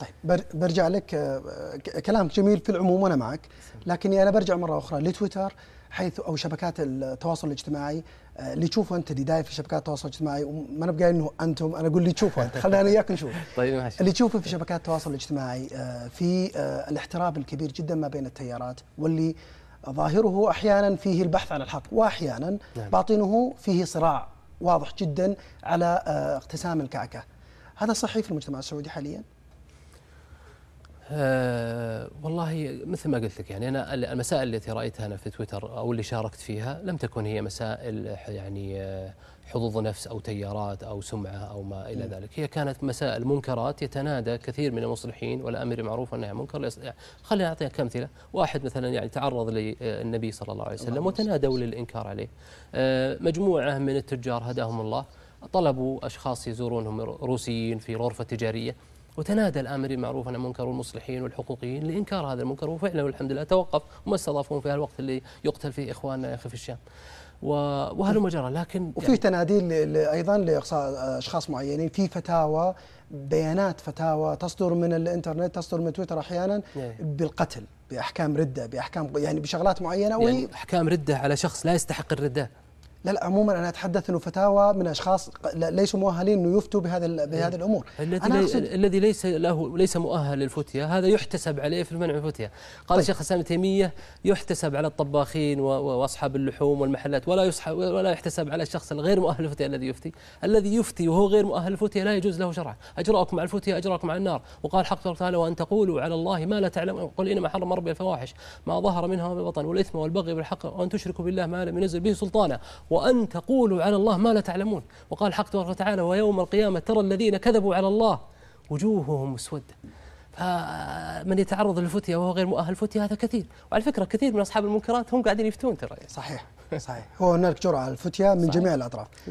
طيب. برجع لك كلامك جميل في العموم وأنا معك. لكني أنا برجع مرة أخرى لتويتر حيث أو شبكات التواصل الاجتماعي اللي تشوفه أنت اللي داير في شبكات التواصل الاجتماعي ما أنا إنه أنتم أنا أقول اللي تشوفه انت خلينا أنا وياك نشوف. طيب ماشي. اللي تشوفه في شبكات التواصل الاجتماعي في الاحتراب الكبير جدا ما بين التيارات واللي ظاهره أحيانا فيه البحث عن الحق واحيانا نعم. باطنه فيه صراع واضح جدا على اقتسام الكعكة. هذا صحيح في المجتمع السعودي حاليا؟ أه والله مثل ما قلت لك يعني أنا المسائل التي رأيتها أنا في تويتر أو اللي شاركت فيها لم تكن هي مسائل يعني حظوظ نفس أو تيارات أو سمعة أو ما إلى ذلك، هي كانت مسائل منكرات يتنادى كثير من المصلحين والأمر معروف انها منكر خليني أعطيك أمثلة، واحد مثلا يعني تعرض للنبي صلى الله عليه وسلم وتنادوا للإنكار عليه. أه مجموعة من التجار هداهم الله. طلبوا أشخاص يزورونهم روسيين في غرفة تجارية. وتنادى الأمر بالمعروف عن المنكر والمصلحين والحقوقيين لإنكار هذا المنكر وفعلا والحمد لله. توقف وما استضافوهم في الوقت اللي يقتل فيه اخواننا يا أخي في الشام. وهل مجرى لكن وفي يعني تنادي أيضا لإقصاء أشخاص معينين. في فتاوى بيانات فتاوى تصدر من الإنترنت تصدر من تويتر أحيانا بالقتل بأحكام ردة بأحكام يعني بشغلات معينة يعني أحكام ردة على شخص لا يستحق الردة. لا لا عموما أنا أتحدث إنه فتاوى من أشخاص ليسوا مؤهلين إنه يفتوا بهذا بهذه الأمور. الذي لي الذي ليس له ليس مؤهل للفتيا هذا يحتسب عليه في المنع من الفتيا قال طيب. الشيخ الاسلام تيمية يحتسب على الطباخين وأصحاب اللحوم والمحلات ولا يسحب ولا يحتسب على الشخص الغير مؤهل للفتيا الذي يفتي. الذي يفتي وهو غير مؤهل للفتيا لا يجوز له شرعا أجرأكم على الفتيا أجرأكم على النار. وقال حق تعالى وأن تقولوا على الله ما لا تعلمون. قل إنما حرم ربي الفواحش ما ظهر منها وما بطن والإثم والبغي بالحق وأن تشركوا بالله ما لم ينزل به سلطانا. وأن تقولوا على الله ما لا تعلمون. وقال حق تبارك وتعالى ويوم القيامة ترى الذين كذبوا على الله وجوههم مسودة. فمن يتعرض للفتية وهو غير مؤهل الفتية هذا كثير. وعلى فكرة كثير من أصحاب المنكرات هم قاعدين يفتون ترى. صحيح صحيح. هو هنالك جرعة الفتية من صحيح. جميع الأطراف.